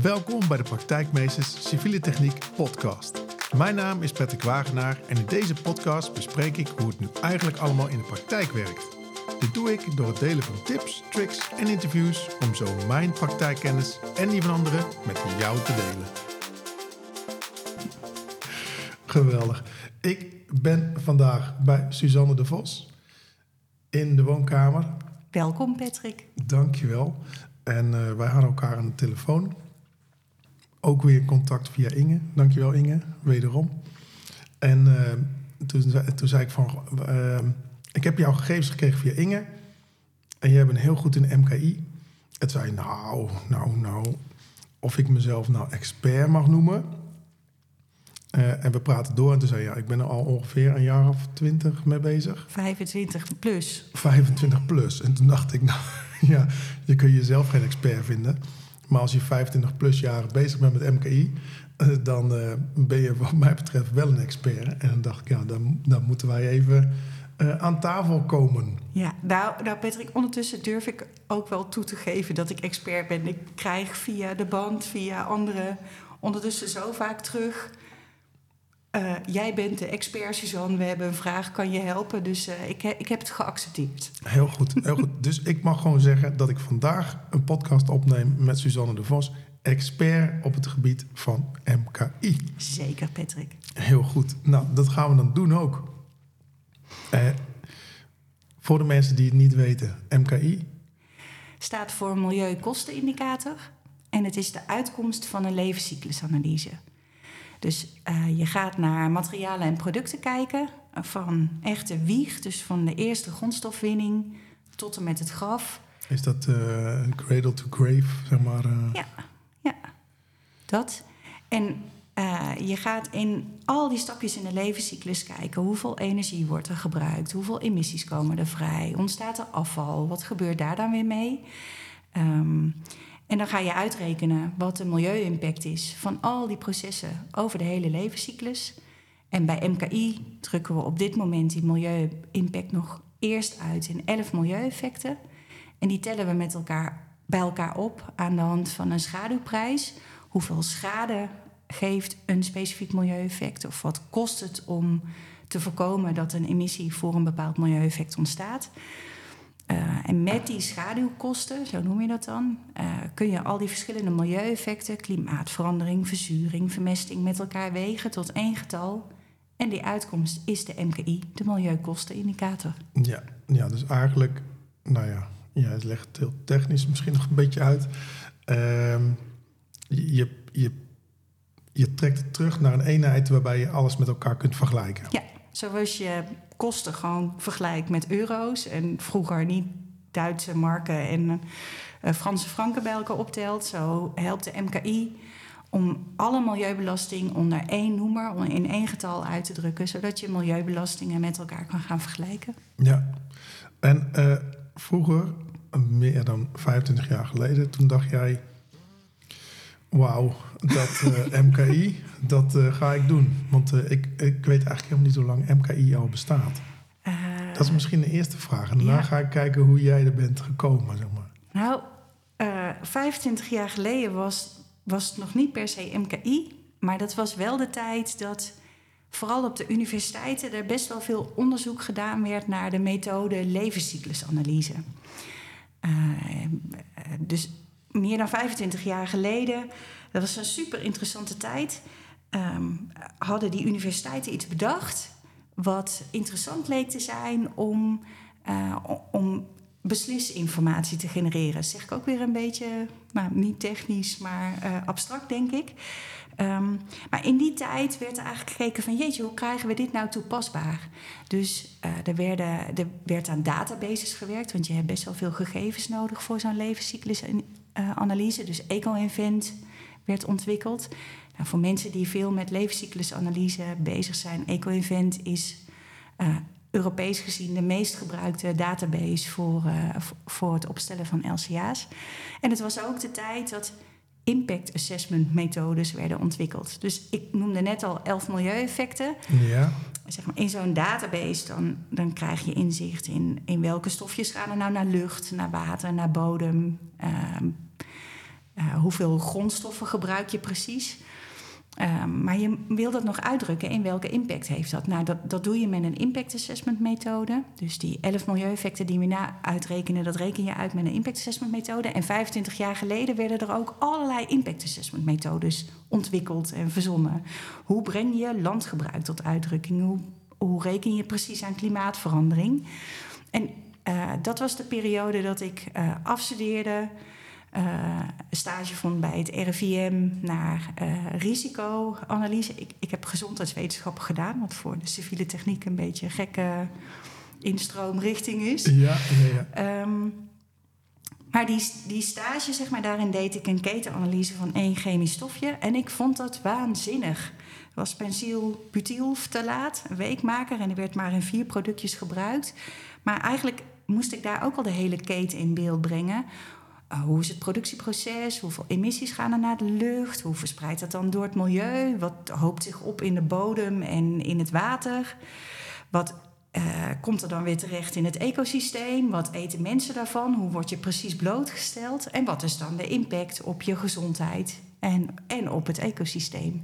Welkom bij de Praktijkmeesters Civiele Techniek podcast. Mijn naam is Patrick Wagenaar en in deze podcast bespreek ik hoe het nu eigenlijk allemaal in de praktijk werkt. Dit doe ik door het delen van tips, tricks en interviews om zo mijn praktijkkennis en die van anderen met jou te delen. Geweldig. Ik ben vandaag bij Suzanne de Vos in de woonkamer. Welkom Patrick. Dankjewel. En uh, wij hadden elkaar aan de telefoon. Ook weer contact via Inge. Dankjewel Inge, wederom. En uh, toen, zei, toen zei ik van... Uh, ik heb jouw gegevens gekregen via Inge. En jij bent heel goed in MKI. Het zei nou, nou, nou... Of ik mezelf nou expert mag noemen... Uh, en we praten door en toen zei ja, ik ben er al ongeveer een jaar of twintig mee bezig. 25 plus. 25 plus. En toen dacht ik, nou ja, je kun jezelf geen expert vinden. Maar als je 25 plus jaren bezig bent met MKI, dan uh, ben je wat mij betreft wel een expert. En dan dacht ik, ja, dan, dan moeten wij even aan tafel komen. Ja, nou, nou Patrick, ondertussen durf ik ook wel toe te geven dat ik expert ben. Ik krijg via de band, via anderen ondertussen zo vaak terug uh, jij bent de expert, Suzanne. We hebben een vraag, kan je helpen? Dus uh, ik, ik heb het geaccepteerd. Heel goed, heel goed. Dus ik mag gewoon zeggen dat ik vandaag een podcast opneem met Suzanne de Vos, expert op het gebied van MKI. Zeker, Patrick. Heel goed. Nou, dat gaan we dan doen ook. Uh, voor de mensen die het niet weten, MKI staat voor Milieukostenindicator en het is de uitkomst van een levenscyclusanalyse. Dus uh, je gaat naar materialen en producten kijken. Van echte wieg, dus van de eerste grondstofwinning tot en met het graf. Is dat uh, cradle to grave, zeg maar? Uh... Ja, ja, dat. En je gaat in al die stapjes in de levenscyclus kijken. Hoeveel energie wordt er gebruikt? Hoeveel emissies komen er vrij? Ontstaat er afval? Wat gebeurt daar dan weer mee? Um, en dan ga je uitrekenen wat de milieu-impact is van al die processen over de hele levenscyclus. En bij MKI drukken we op dit moment die milieu-impact nog eerst uit in 11 milieueffecten. En die tellen we met elkaar bij elkaar op aan de hand van een schaduwprijs. Hoeveel schade geeft een specifiek milieueffect? Of wat kost het om te voorkomen dat een emissie voor een bepaald milieueffect ontstaat? Uh, en met die schaduwkosten, zo noem je dat dan, uh, kun je al die verschillende milieueffecten, klimaatverandering, verzuring, vermesting met elkaar wegen tot één getal. En die uitkomst is de MKI, de Milieukostenindicator. Ja, ja dus eigenlijk, nou ja, ja, het legt het heel technisch misschien nog een beetje uit. Uh, je, je, je trekt het terug naar een eenheid waarbij je alles met elkaar kunt vergelijken. Ja, zoals je kosten gewoon vergelijkt met euro's. En vroeger niet Duitse marken en uh, Franse franken bij elkaar optelt. Zo helpt de MKI om alle milieubelasting onder één noemer, in één getal uit te drukken, zodat je milieubelastingen met elkaar kan gaan vergelijken. Ja, en uh, vroeger, meer dan 25 jaar geleden, toen dacht jij Wauw, dat uh, MKI, dat uh, ga ik doen. Want uh, ik, ik weet eigenlijk helemaal niet hoe lang MKI al bestaat. dat is misschien de eerste vraag. En daarna ja. ga ik kijken hoe jij er bent gekomen, zeg maar. Nou, 25 jaar geleden was, was het nog niet per se MKI. Maar dat was wel de tijd dat vooral op de universiteiten er best wel veel onderzoek gedaan werd naar de methode levenscyclusanalyse. dus meer dan 25 jaar geleden, dat was een super interessante tijd, um, hadden die universiteiten iets bedacht wat interessant leek te zijn om, uh, om beslisinformatie te genereren. zeg ik ook weer een beetje, nou, niet technisch, maar uh, abstract denk ik. Um, maar in die tijd werd er eigenlijk gekeken van... jeetje, hoe krijgen we dit nou toepasbaar? Dus uh, er, werden, er werd aan databases gewerkt... want je hebt best wel veel gegevens nodig voor zo'n levenscyclus uh, analyse. Dus EcoInvent werd ontwikkeld. Nou, voor mensen die veel met levenscyclusanalyse bezig zijn, EcoInvent is uh, Europees gezien de meest gebruikte database voor, uh, voor het opstellen van LCA's. En het was ook de tijd dat impact assessment methodes werden ontwikkeld. Dus ik noemde net al elf milieueffecten. Ja. Zeg maar, in zo'n database dan, dan krijg je inzicht in, in welke stofjes gaan er nou naar lucht, naar water, naar bodem. Uh, Uh, hoeveel grondstoffen gebruik je precies? Um, maar je wil dat nog uitdrukken in welke impact heeft dat. Nou, dat, dat doe je met een impact assessment methode. Dus die 11 milieueffecten die we na uitrekenen, dat reken je uit met een impact assessment methode. En 25 jaar geleden werden er ook allerlei impact assessment methodes ontwikkeld en verzonnen. Hoe breng je landgebruik tot uitdrukking? Hoe, hoe reken je precies aan klimaatverandering? En uh, dat was de periode dat ik uh, afstudeerde stage vond bij het RIVM naar uh, risicoanalyse. Ik, ik heb gezondheidswetenschappen gedaan, wat voor de civiele techniek een beetje een gekke instroomrichting is. Ja, ja, ja. Um, maar die, die stage, zeg maar, daarin deed ik een ketenanalyse van één chemisch stofje. En ik vond dat waanzinnig. Het was benzylbutylftalaat, een weekmaker. En die werd maar in vier productjes gebruikt. Maar eigenlijk moest ik daar ook al de hele keten in beeld brengen hoe is het productieproces? Hoeveel emissies gaan er naar de lucht? Hoe verspreidt dat dan door het milieu? Wat hoopt zich op in de bodem en in het water? Wat uh, komt er dan weer terecht in het ecosysteem? Wat eten mensen daarvan? Hoe word je precies blootgesteld? En wat is dan de impact op je gezondheid en, en op het ecosysteem?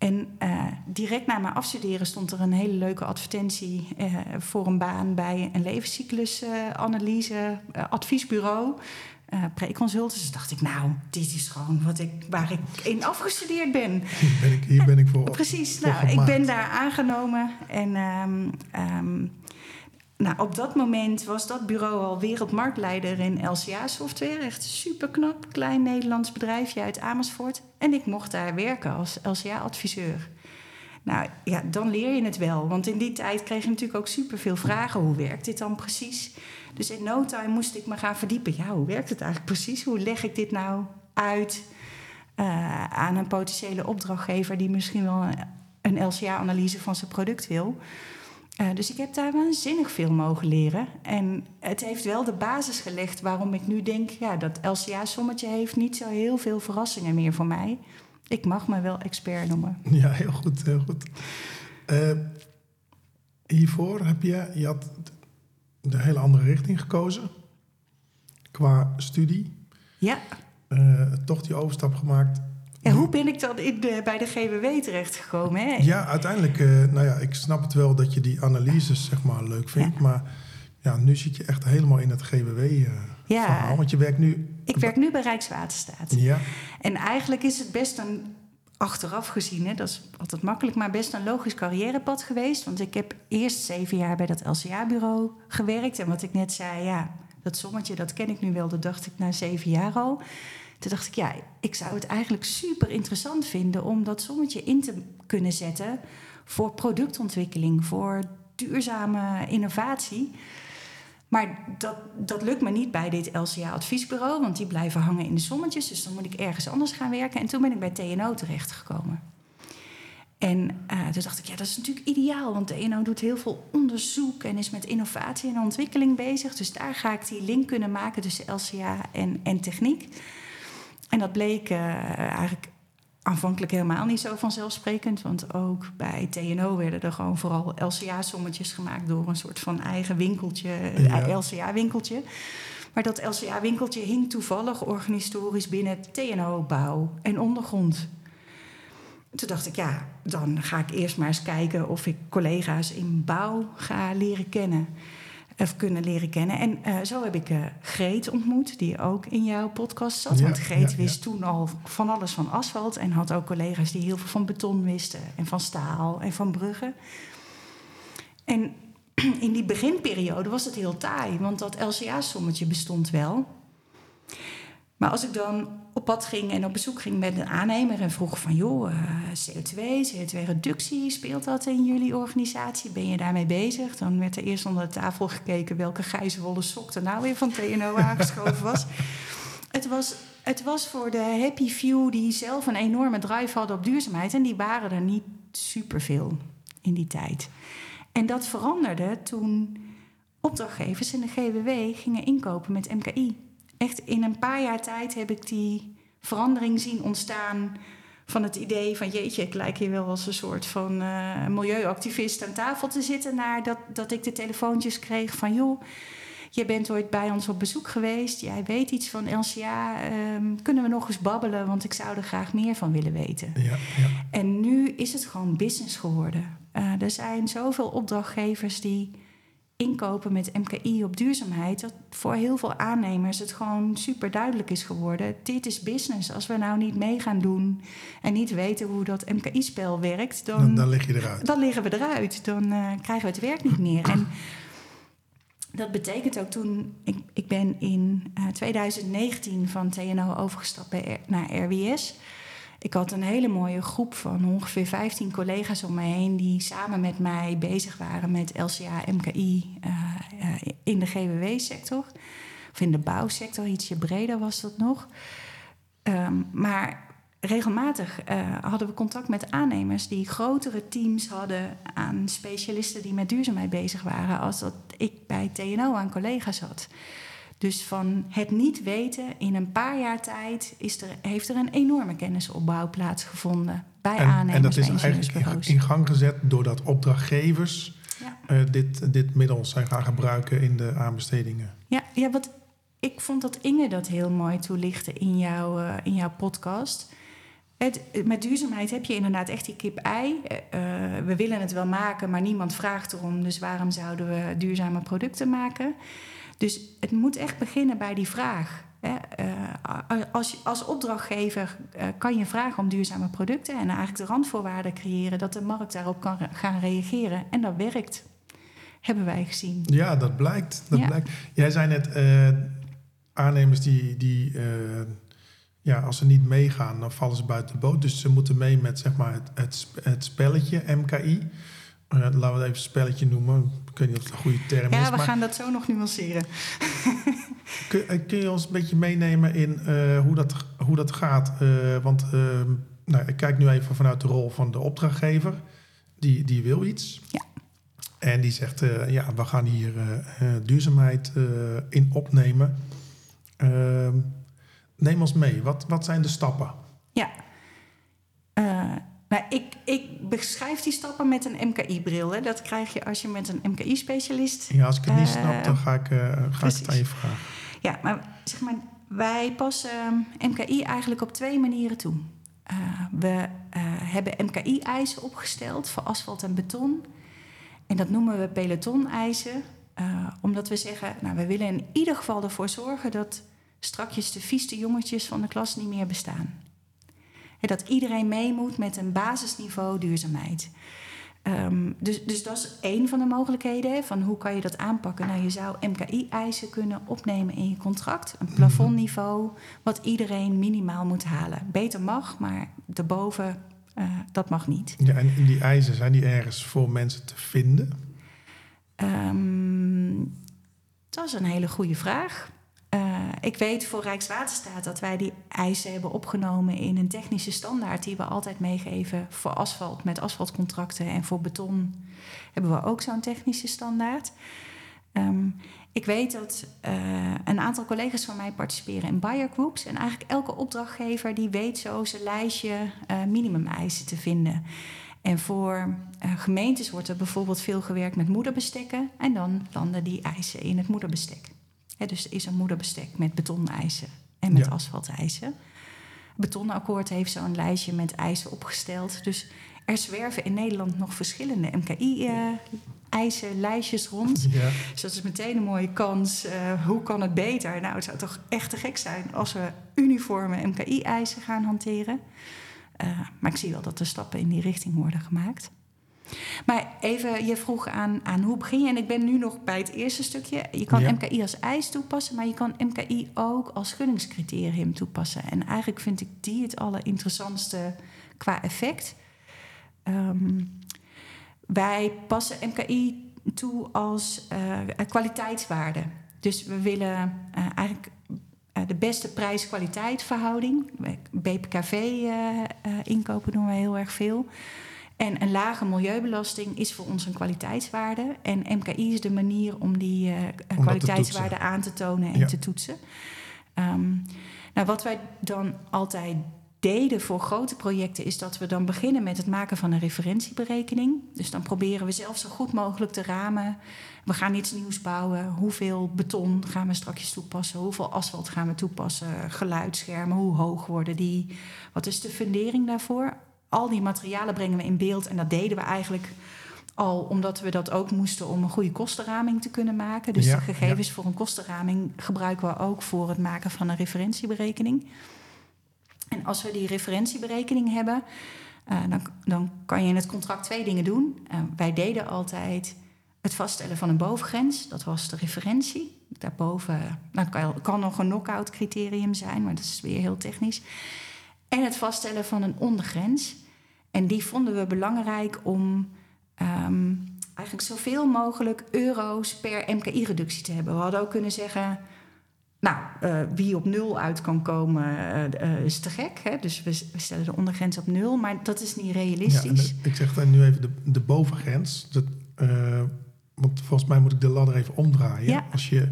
En uh, direct na mijn afstuderen stond er een hele leuke advertentie uh, voor een baan bij een levenscyclusanalyse uh, adviesbureau. Pre-consult. Dus dacht ik, nou, dit is gewoon wat ik, waar ik in afgestudeerd ben. Hier ben ik, hier ben ik voor. Precies, nou, ik ben daar aangenomen. En um, um, nou, op dat moment was dat bureau al wereldmarktleider in LCA-software. Echt super knap, klein Nederlands bedrijfje uit Amersfoort. En ik mocht daar werken als LCA-adviseur. Nou ja, dan leer je het wel. Want in die tijd kreeg je natuurlijk ook superveel vragen. Hoe werkt dit dan precies? Dus in no time moest ik me gaan verdiepen. Ja, hoe werkt het eigenlijk precies? Hoe leg ik dit nou uit uh, aan een potentiële opdrachtgever... die misschien wel een LCA-analyse van zijn product wil... Uh, dus ik heb daar waanzinnig veel mogen leren. En het heeft wel de basis gelegd waarom ik nu denk... ja, dat LCA-sommetje heeft niet zo heel veel verrassingen meer voor mij. Ik mag me wel expert noemen. Ja, heel goed, heel goed. Uh, hiervoor heb je, je had de hele andere richting gekozen. Qua studie. Ja. Uh, toch die overstap gemaakt en hoe ben ik dan in de, bij de GWW terechtgekomen? Hè? Ja, uiteindelijk, uh, nou ja, ik snap het wel dat je die analyses zeg maar leuk vindt. Ja. Maar ja, nu zit je echt helemaal in het GWW-verhaal. Uh, ja. Want je werkt nu... Ik werk nu bij Rijkswaterstaat. Ja. En eigenlijk is het best een, achteraf gezien, hè, dat is altijd makkelijk, maar best een logisch carrièrepad geweest. Want ik heb eerst zeven jaar bij dat LCA-bureau gewerkt. En wat ik net zei, ja, dat sommetje, dat ken ik nu wel. Dat dacht ik na zeven jaar al. Toen dacht ik, ja, ik zou het eigenlijk super interessant vinden om dat sommetje in te kunnen zetten voor productontwikkeling, voor duurzame innovatie. Maar dat, dat lukt me niet bij dit LCA-adviesbureau, want die blijven hangen in de sommetjes. Dus dan moet ik ergens anders gaan werken. En toen ben ik bij TNO terechtgekomen. En uh, toen dacht ik, ja, dat is natuurlijk ideaal, want TNO doet heel veel onderzoek en is met innovatie en ontwikkeling bezig. Dus daar ga ik die link kunnen maken tussen LCA en, en techniek. En dat bleek uh, eigenlijk aanvankelijk helemaal niet zo vanzelfsprekend. Want ook bij TNO werden er gewoon vooral LCA-sommetjes gemaakt door een soort van eigen winkeltje, ja. LCA-winkeltje. Maar dat LCA-winkeltje hing toevallig organisatorisch binnen TNO bouw en ondergrond. Toen dacht ik, ja, dan ga ik eerst maar eens kijken of ik collega's in bouw ga leren kennen of kunnen leren kennen. En uh, zo heb ik uh, Greet ontmoet, die ook in jouw podcast zat. Ja, Want Greet ja, wist ja. toen al van alles van asfalt... en had ook collega's die heel veel van beton wisten... en van staal en van bruggen. En in die beginperiode was het heel taai... want dat LCA-sommetje bestond wel... Maar als ik dan op pad ging en op bezoek ging met een aannemer en vroeg van joh, uh, CO2, CO2-reductie, speelt dat in jullie organisatie? Ben je daarmee bezig? Dan werd er eerst onder de tafel gekeken welke gijzerwolle sok er nou weer van TNO aangeschoven was. het was. Het was voor de happy few die zelf een enorme drive hadden op duurzaamheid en die waren er niet superveel in die tijd. En dat veranderde toen opdrachtgevers in de GWW gingen inkopen met MKI echt in een paar jaar tijd heb ik die verandering zien ontstaan van het idee van jeetje, ik lijk hier wel als een soort van uh, milieuactivist aan tafel te zitten, naar dat, dat ik de telefoontjes kreeg van joh, Je bent ooit bij ons op bezoek geweest. Jij weet iets van LCA. Ehm, kunnen we nog eens babbelen? Want ik zou er graag meer van willen weten. Ja, ja. En nu is het gewoon business geworden. Uh, er zijn zoveel opdrachtgevers die inkopen met MKI op duurzaamheid, dat voor heel veel aannemers het gewoon super duidelijk is geworden. Dit is business. Als we nou niet mee gaan doen en niet weten hoe dat MKI-spel werkt, dan, dan, dan, lig je eruit. Dan liggen we eruit. Dan uh, krijgen we het werk niet meer. En dat betekent ook toen, ik, ik ben in uh, 2019 van TNO overgestapt bij, naar RWS. Ik had een hele mooie groep van ongeveer 15 collega's om me heen die samen met mij bezig waren met LCA, MKI uh, uh, in de GWW-sector. Of in de bouwsector, ietsje breder was dat nog. Um, maar regelmatig uh, hadden we contact met aannemers die grotere teams hadden aan specialisten die met duurzaamheid bezig waren, als dat ik bij TNO aan collega's had. Dus van het niet weten in een paar jaar tijd is er, heeft er een enorme kennisopbouw plaatsgevonden bij en, aannemers. En dat is eigenlijk in gang gezet doordat opdrachtgevers ja. uh, dit, dit middel zijn gaan gebruiken in de aanbestedingen. Ja, ja wat, ik vond dat Inge dat heel mooi toelichtte in, jouw uh, in jouw podcast. Het, met duurzaamheid heb je inderdaad echt die kip-ei. Uh, we willen het wel maken, maar niemand vraagt erom. Dus waarom zouden we duurzame producten maken? Dus het moet echt beginnen bij die vraag. Hè. Uh, als, als opdrachtgever uh, kan je vragen om duurzame producten en eigenlijk de randvoorwaarden creëren dat de markt daarop kan gaan reageren. En dat werkt, hebben wij gezien. Ja, dat blijkt. Dat ja. blijkt. Jij zei net, uh, aannemers die, die ja, als ze niet meegaan, dan vallen ze buiten de boot. Dus ze moeten mee met zeg maar, het, het, het spelletje MKI. Laten we het even spelletje noemen ik weet niet of het een goede term ja, is. Ja, we maar... gaan dat zo nog nuanceren. kun, kun, je ons een beetje meenemen in uh, hoe, dat, hoe dat gaat? Uh, want uh, nou, ik kijk nu even vanuit de rol van de opdrachtgever. Die, die wil iets. Ja. En die zegt, ja, we gaan hier duurzaamheid in opnemen. Ehm, neem ons mee. Wat, wat zijn de stappen? Ja. Nou, ik, ik beschrijf die stappen met een MKI-bril. Dat krijg je als je met een MKI-specialist. Ja, als ik het niet uh, snap, dan ga ik, uh, ga ik het aan je vragen. Ja, maar zeg maar, wij passen MKI eigenlijk op twee manieren toe. Uh, we hebben MKI-eisen opgesteld voor asfalt en beton. En dat noemen we peloton-eisen. omdat we zeggen, nou, we willen in ieder geval ervoor zorgen dat strakjes de vieste jongetjes van de klas niet meer bestaan dat iedereen mee moet met een basisniveau duurzaamheid. Um, dus, dus dat is één van de mogelijkheden. Van hoe kan je dat aanpakken? Nou, je zou MKI-eisen kunnen opnemen in je contract. Een plafondniveau wat iedereen minimaal moet halen. Beter mag, maar daarboven, uh, dat mag niet. Ja, en die eisen, zijn die ergens voor mensen te vinden? Um, dat is een hele goede vraag. Uh, ik weet voor Rijkswaterstaat dat wij die eisen hebben opgenomen in een technische standaard die we altijd meegeven voor asfalt met asfaltcontracten. En voor beton hebben we ook zo'n technische standaard. Um, ik weet dat uh, een aantal collega's van mij participeren in buyer groups. En eigenlijk elke opdrachtgever die weet zo zijn lijstje uh, minimumeisen te vinden. En voor uh, gemeentes wordt er bijvoorbeeld veel gewerkt met moederbestekken. En dan landen die eisen in het moederbestek. He, dus er is een moederbestek met betoneisen en met ja. betonakkoord heeft zo'n lijstje met eisen opgesteld. Dus er zwerven in Nederland nog verschillende MKI-eisen, uh, lijstjes rond. Ja. Dus dat is meteen een mooie kans. Uh, hoe kan het beter? Nou, het zou toch echt te gek zijn als we uniforme MKI-eisen gaan hanteren. Uh, maar ik zie wel dat er stappen in die richting worden gemaakt. Maar even, je vroeg aan, aan hoe begin je? En ik ben nu nog bij het eerste stukje. Je kan ja. MKI als eis toepassen, maar je kan MKI ook als gunningscriterium toepassen. En eigenlijk vind ik die het allerinteressantste qua effect. Um, wij passen MKI toe als uh, kwaliteitswaarde. Dus we willen uh, eigenlijk uh, de beste prijs-kwaliteit verhouding. BPKV-inkopen doen we heel erg veel. En een lage milieubelasting is voor ons een kwaliteitswaarde. En MKI is de manier om die uh, om kwaliteitswaarde te aan te tonen en ja. te toetsen. Um, nou, wat wij dan altijd deden voor grote projecten is dat we dan beginnen met het maken van een referentieberekening. Dus dan proberen we zelf zo goed mogelijk te ramen. We gaan iets nieuws bouwen. Hoeveel beton gaan we straks toepassen? Hoeveel asfalt gaan we toepassen? Geluidsschermen, hoe hoog worden die? Wat is de fundering daarvoor? Al die materialen brengen we in beeld en dat deden we eigenlijk al omdat we dat ook moesten om een goede kostenraming te kunnen maken. Dus Ja, de gegevens voor een kostenraming gebruiken we ook voor het maken van een referentieberekening. En als we die referentieberekening hebben, eh, dan, dan kan je in het contract twee dingen doen. Eh, wij deden altijd het vaststellen van een bovengrens, dat was de referentie. Daarboven nou, kan, kan nog een knock-out criterium zijn, maar dat is weer heel technisch. En het vaststellen van een ondergrens. En die vonden we belangrijk om ehm, eigenlijk zoveel mogelijk euro's per MKI-reductie te hebben. We hadden ook kunnen zeggen, nou, eh, wie op nul uit kan komen eh, eh, is te gek. Hè? Dus we, we stellen de ondergrens op nul, maar dat is niet Ja, realistisch. de- ik zeg dan nu even de, de bovengrens. Dat, want volgens mij moet ik de ladder even omdraaien. Ja. Als je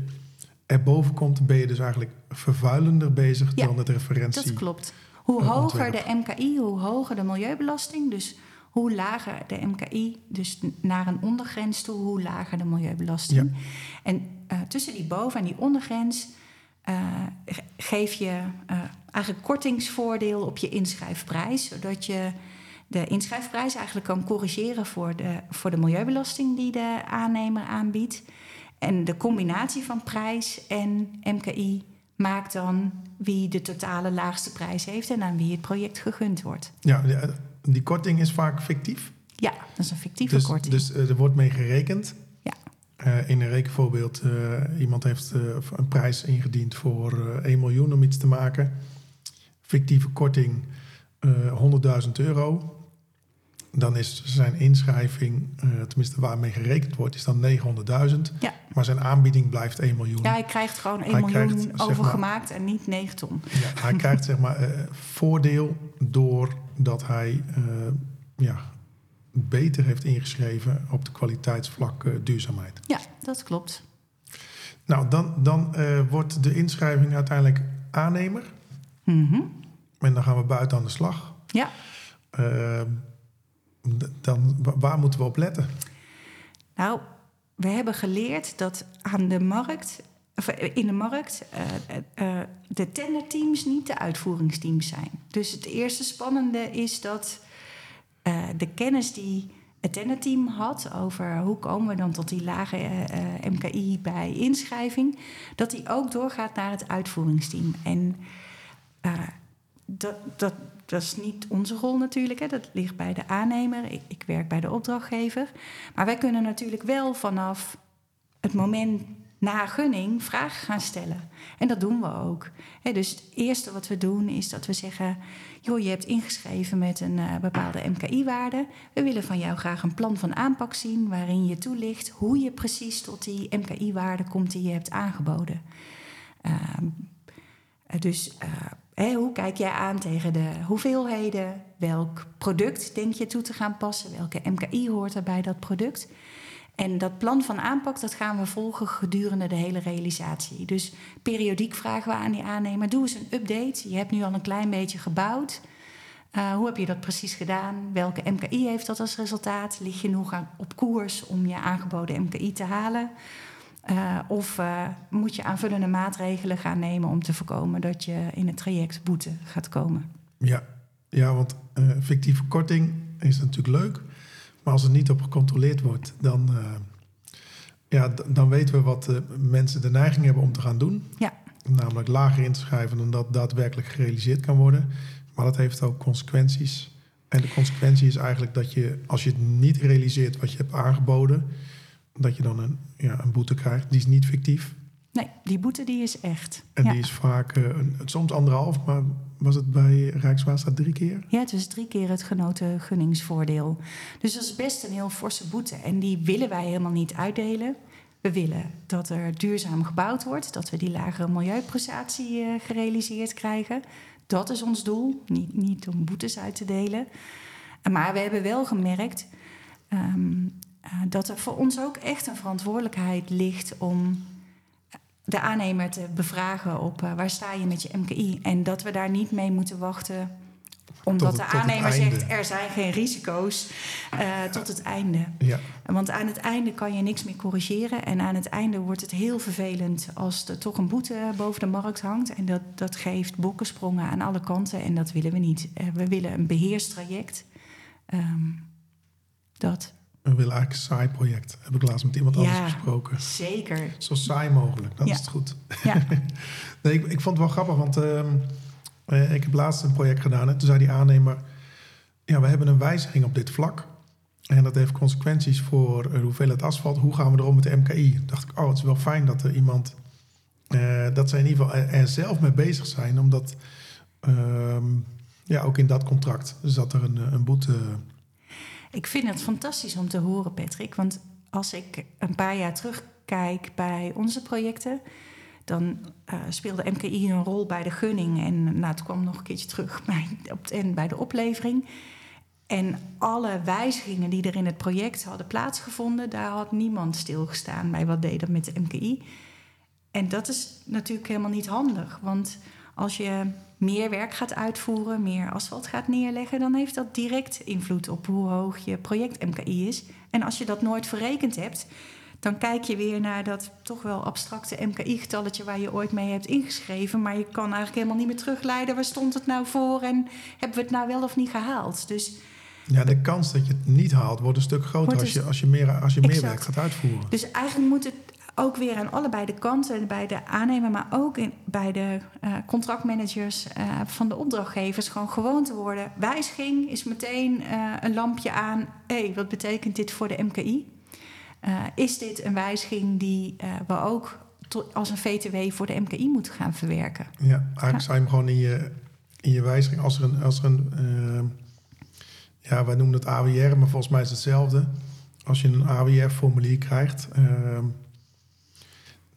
erboven komt, ben je dus eigenlijk vervuilender bezig Ja, dan het referentie. Dat klopt. Hoe hoger de MKI, hoe hoger de milieubelasting. Dus hoe lager de MKI, dus naar een ondergrens toe, hoe lager de milieubelasting. En eh, tussen die boven- en die ondergrens eh, ge- geef je eh, eigenlijk kortingsvoordeel op je inschrijfprijs, zodat je de inschrijfprijs eigenlijk kan corrigeren voor de, voor de milieubelasting die de aannemer aanbiedt. En de combinatie van prijs en MKI maakt dan wie de totale laagste prijs heeft en aan wie het project gegund wordt. Ja, die korting is vaak fictief. Ja, dat is een fictieve Dus, korting. dus eh, er wordt mee gerekend. Ja. Eh, in een rekenvoorbeeld, eh, iemand heeft een prijs ingediend voor eh 1 miljoen om iets te maken. Fictieve korting eh 100.000 euro. Dan is zijn inschrijving, eh, tenminste waarmee gerekend wordt, is dan 900.000. Ja. Maar zijn aanbieding blijft 1 miljoen. ja, hij krijgt gewoon 1 Hij miljoen krijgt, zeg maar- overgemaakt en niet 9 ton. Ja, hij krijgt zeg maar eh, voordeel doordat hij eh, ja, beter heeft ingeschreven op de kwaliteitsvlak duurzaamheid. Ja, dat klopt. Nou, dan, dan wordt de inschrijving uiteindelijk aannemer. Mhm. En dan gaan we buiten aan de slag. Ja, Eh, d- dan, wa- waar moeten we op letten? nou, we hebben geleerd dat aan de markt, of eh, in de markt, eh, eh, de tenderteams niet de uitvoeringsteams zijn. Dus het eerste spannende is dat de kennis die het tenderteam had over hoe komen we dan tot die lage MKI bij inschrijving, dat die ook doorgaat naar het uitvoeringsteam. En dat, dat, dat is niet onze rol natuurlijk, hè. dat ligt bij de aannemer. Ik, ik werk bij de opdrachtgever. Maar wij kunnen natuurlijk wel vanaf het moment na gunning vragen gaan stellen. En dat doen we ook. Hè, dus het eerste wat we doen is dat we zeggen... joh, je hebt ingeschreven met een eh, bepaalde MKI-waarde. We willen van jou graag een plan van aanpak zien... waarin je toelicht hoe je precies tot die MKI-waarde komt die je hebt aangeboden. Ehm, eh, dus eh, hoe kijk jij aan tegen de hoeveelheden? Welk product denk je toe te gaan passen? Welke MKI hoort er bij dat product? En dat plan van aanpak dat gaan we volgen gedurende de hele realisatie. Dus periodiek vragen we aan die aannemer: doe eens een update. Je hebt nu al een klein beetje gebouwd. Uh, hoe heb je dat precies gedaan? Welke MKI heeft dat als resultaat? Lig je nog aan, op koers om je aangeboden MKI te halen? Uh, of uh, moet je aanvullende maatregelen gaan nemen om te voorkomen dat je in het traject boete gaat komen? Ja, ja want uh, fictieve korting is natuurlijk leuk. Maar als het niet op gecontroleerd wordt, dan, ja, dan weten we wat mensen de neiging hebben om te gaan doen. Ja. Namelijk lager inschrijven dan dat daadwerkelijk gerealiseerd kan worden. Maar dat heeft ook consequenties. En de consequentie is eigenlijk dat je, als je het niet realiseert wat je hebt aangeboden, dat je dan een, ja, een boete krijgt. Die is niet fictief. Nee, die boete die is echt. En ja. die is vaak, uh, soms anderhalf, maar was het bij Rijkswaterstaat drie keer? Ja, het is drie keer het genoten gunningsvoordeel. Dus dat is best een heel forse boete. En die willen wij helemaal niet uitdelen. We willen dat er duurzaam gebouwd wordt, dat we die lagere milieuprestatie uh, gerealiseerd krijgen. Dat is ons doel, niet, niet om boetes uit te delen. Maar we hebben wel gemerkt um, uh, dat er voor ons ook echt een verantwoordelijkheid ligt om de aannemer te bevragen op uh, waar sta je met je MKI. En dat we daar niet mee moeten wachten Omdat Tot de aannemer zegt er zijn geen risico's eh, tot het einde. Ja, Want aan het einde kan je niks meer corrigeren. En aan het einde wordt het heel vervelend als er toch een boete boven de markt hangt. En dat, dat geeft bokkensprongen aan alle kanten. En dat willen we niet. Eh, We willen een beheerstraject. Ehm, dat we willen eigenlijk een saai project. Heb ik laatst met iemand anders gesproken. zeker. Zo saai mogelijk, dat Ja. is het goed. Ja. Nee, ik, ik vond het wel grappig, want ehm, eh, ik heb laatst een project gedaan. En toen zei die aannemer... Ja, we hebben een wijziging op dit vlak. En dat heeft consequenties voor de hoeveelheid asfalt. Hoe gaan we erom met de MKI? Toen dacht ik, oh, het is wel fijn dat er iemand... eh, dat zij in ieder geval er, er zelf mee bezig zijn. Omdat, ehm, ja, ook in dat contract zat er een, een boete... Ik vind het fantastisch om te horen, Patrick. Want als ik een paar jaar terugkijk bij onze projecten, dan eh, speelde MKI een rol bij de gunning. En nou, het kwam nog een keertje terug bij, op bij de oplevering. En alle wijzigingen die er in het project hadden plaatsgevonden, daar had niemand stilgestaan bij wat deed dat met de MKI. En dat is natuurlijk helemaal niet handig. Want als je meer werk gaat uitvoeren, meer asfalt gaat neerleggen, dan heeft dat direct invloed op hoe hoog je project MKI is. En als je dat nooit verrekend hebt, dan kijk je weer naar dat toch wel abstracte MKI-getalletje waar je ooit mee hebt ingeschreven. Maar je kan eigenlijk helemaal niet meer terugleiden waar stond het nou voor en hebben we het nou wel of niet gehaald. Dus Ja, de kans dat je het niet haalt wordt een stuk groter als je, als je meer, als je meer Exact. werk gaat uitvoeren. Dus eigenlijk moet het ook weer aan allebei de kanten, bij de aannemer, maar ook in, bij de eh, contractmanagers eh, van de opdrachtgevers, gewoon gewoon te worden. Wijziging is meteen eh, een lampje aan. Hé, wat betekent dit voor de MKI? Is dit een wijziging die we ook als een VTW voor de MKI moeten gaan verwerken? Ja, eigenlijk je hem gewoon in je, in je wijziging, als er een, als er een ja, wij noemen het AWR, maar volgens mij is het hetzelfde. Als je een AWR-formulier krijgt,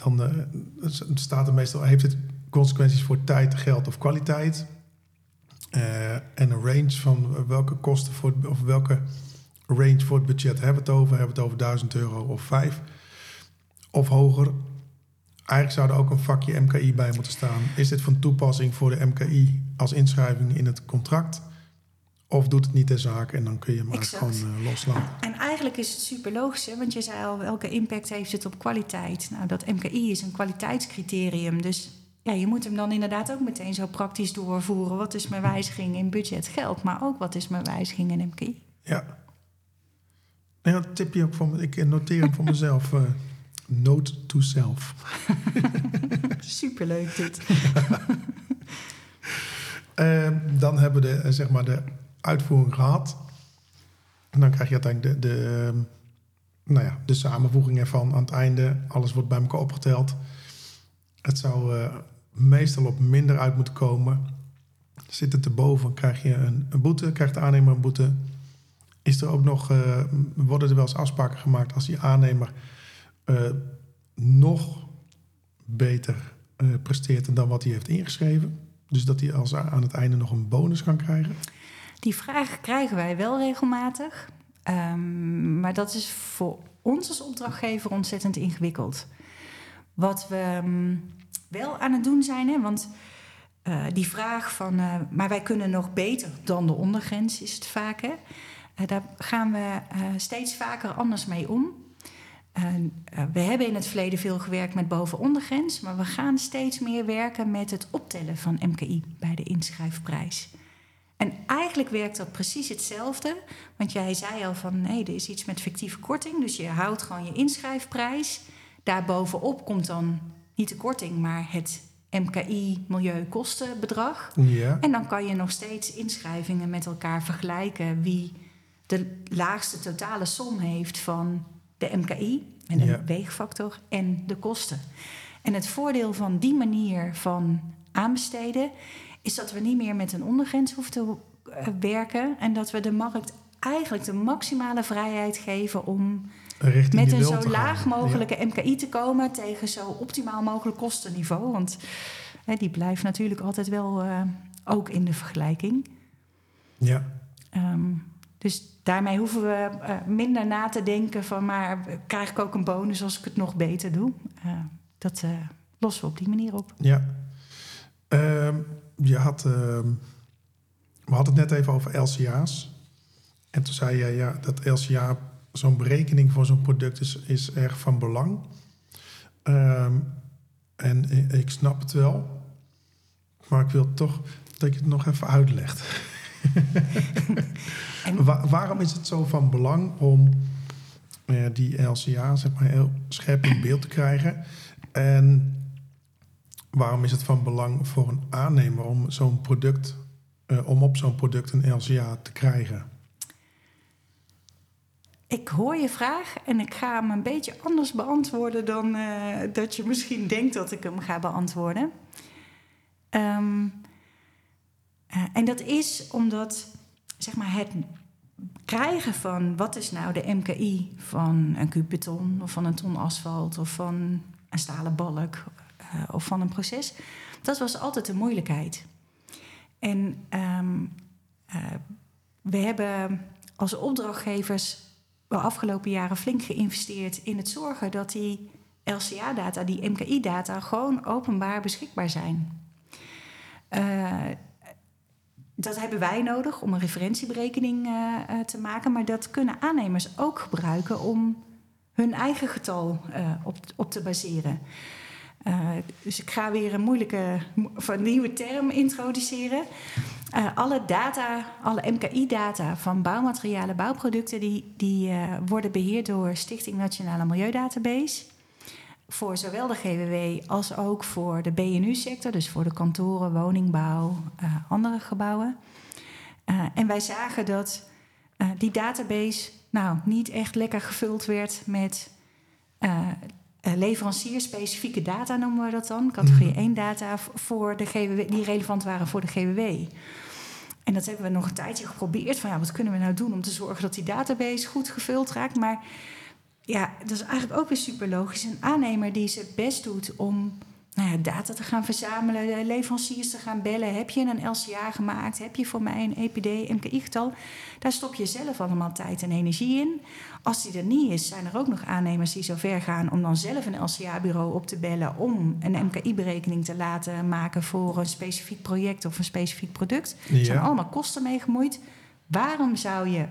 dan eh, staat er meestal, heeft het consequenties voor tijd, geld of kwaliteit. Eh, en een range van welke kosten voor, of welke range voor het budget hebben we het over. Hebben we het over 1000 euro of 5 of hoger. Eigenlijk zou er ook een vakje MKI bij moeten staan. Is dit van toepassing voor de MKI als inschrijving in het contract? Of doet het niet de zaak en dan kun je hem Exact. gewoon eh, loslaten. En eigenlijk is het super logisch, hè? want je zei al, welke impact heeft het op kwaliteit? Nou, dat MKI is een kwaliteitscriterium, dus ja, je moet hem dan inderdaad ook meteen zo praktisch doorvoeren. Wat is mijn wijziging in budget geld, maar ook wat is mijn wijziging in MKI? Ja. Een tipje ook voor me. Ik noteer hem voor mezelf. eh, note to self. Superleuk dit. Eh, dan hebben we de, zeg maar de uitvoering gehad. En dan krijg je uiteindelijk de, de, ehm, nou ja, de samenvoeging ervan aan het einde. Alles wordt bij elkaar opgeteld. Het zou eh, meestal op minder uit moeten komen. Zit het erboven, krijg je een, een boete, krijgt de aannemer een boete. Is er ook nog, eh, worden er wel eens afspraken gemaakt als die aannemer eh, nog beter presteert dan wat hij heeft ingeschreven? Dus dat hij als aan het einde nog een bonus kan krijgen? Die vraag krijgen wij wel regelmatig. Ehm, maar dat is voor ons als opdrachtgever ontzettend ingewikkeld. Wat we ehm, wel aan het doen zijn, hè, want eh, die vraag van, eh, maar wij kunnen nog beter dan de ondergrens, is het vaak. Hè? Eh, daar gaan we steeds vaker anders mee om. We hebben in het verleden veel gewerkt met boven-ondergrens, maar we gaan steeds meer werken met het optellen van MKI bij de inschrijfprijs. En eigenlijk werkt dat precies hetzelfde. Want jij zei al van nee, er is iets met fictieve korting. Dus je houdt gewoon je inschrijfprijs. Daarbovenop komt dan niet de korting, maar het MKI milieukostenbedrag. Ja. En dan kan je nog steeds inschrijvingen met elkaar vergelijken wie de laagste totale som heeft van de MKI en de Ja. weegfactor en de kosten. En het voordeel van die manier van aanbesteden is dat we niet meer met een ondergrens hoeven te eh, werken en dat we de markt eigenlijk de maximale vrijheid geven om Richting met een zo laag mogelijke MKI te komen tegen zo optimaal mogelijk kostenniveau. Want hè, die blijft natuurlijk altijd wel eh, ook in de vergelijking. Ja. Ehm, dus daarmee hoeven we eh, minder na te denken van... maar krijg ik ook een bonus als ik het nog beter doe? Dat lossen we op die manier op. Ja. Ehm, je had... ehm, we hadden het net even over LCA's. En toen zei jij, ja, dat LCA, zo'n berekening voor zo'n product is, is erg van belang. Ehm, en ik snap het wel. Maar ik wil toch dat je het nog even uitlegt. Wa- waarom is het zo van belang om eh, die LCA zeg maar, heel scherp in beeld te krijgen? En waarom is het van belang voor een aannemer om zo'n product, eh, om op zo'n product een LCA te krijgen? Ik hoor je vraag en ik ga hem een beetje anders beantwoorden dan eh, dat je misschien denkt dat ik hem ga beantwoorden. Ehm, eh, en dat is omdat zeg maar, het krijgen van wat is nou de MKI van een kuub of van een ton asfalt of van een stalen balk eh, of van een proces, dat was altijd een moeilijkheid. En ehm, eh, we hebben als opdrachtgevers de afgelopen jaren flink geïnvesteerd in het zorgen dat die LCA-data, die MKI-data, gewoon openbaar beschikbaar zijn. Eh, dat hebben wij nodig om een referentieberekening te maken, maar dat kunnen aannemers ook gebruiken om hun eigen getal op, op te baseren. Eh, dus ik ga weer een moeilijke, een nieuwe term introduceren. Eh, alle data, alle MKI-data van bouwmaterialen, bouwproducten, die, die eh, worden beheerd door Stichting Nationale Milieudatabase. Voor zowel de GWW als ook voor de BNU-sector, dus voor de kantoren, woningbouw, andere gebouwen. En wij zagen dat die database nou, niet echt lekker gevuld werd met leverancier-specifieke data, noemen we dat dan. Categorie Mhm. 1 data v- voor de GWW, die relevant waren voor de GWW. En dat hebben we nog een tijdje geprobeerd. Van ja, wat kunnen we nou doen om te zorgen dat die database goed gevuld raakt? Maar ja, dat is eigenlijk ook weer super logisch. Een aannemer die zijn best doet om nou ja, data te gaan verzamelen, de leveranciers te gaan bellen. Heb je een LCA gemaakt? Heb je voor mij een EPD, MKI-getal? Daar stop je zelf allemaal tijd en energie in. Als die er niet is, zijn er ook nog aannemers die zo ver gaan om dan zelf een LCA-bureau op te bellen om een MKI-berekening te laten maken voor een specifiek project of een specifiek product. Er zijn allemaal kosten mee gemoeid. Waarom zou je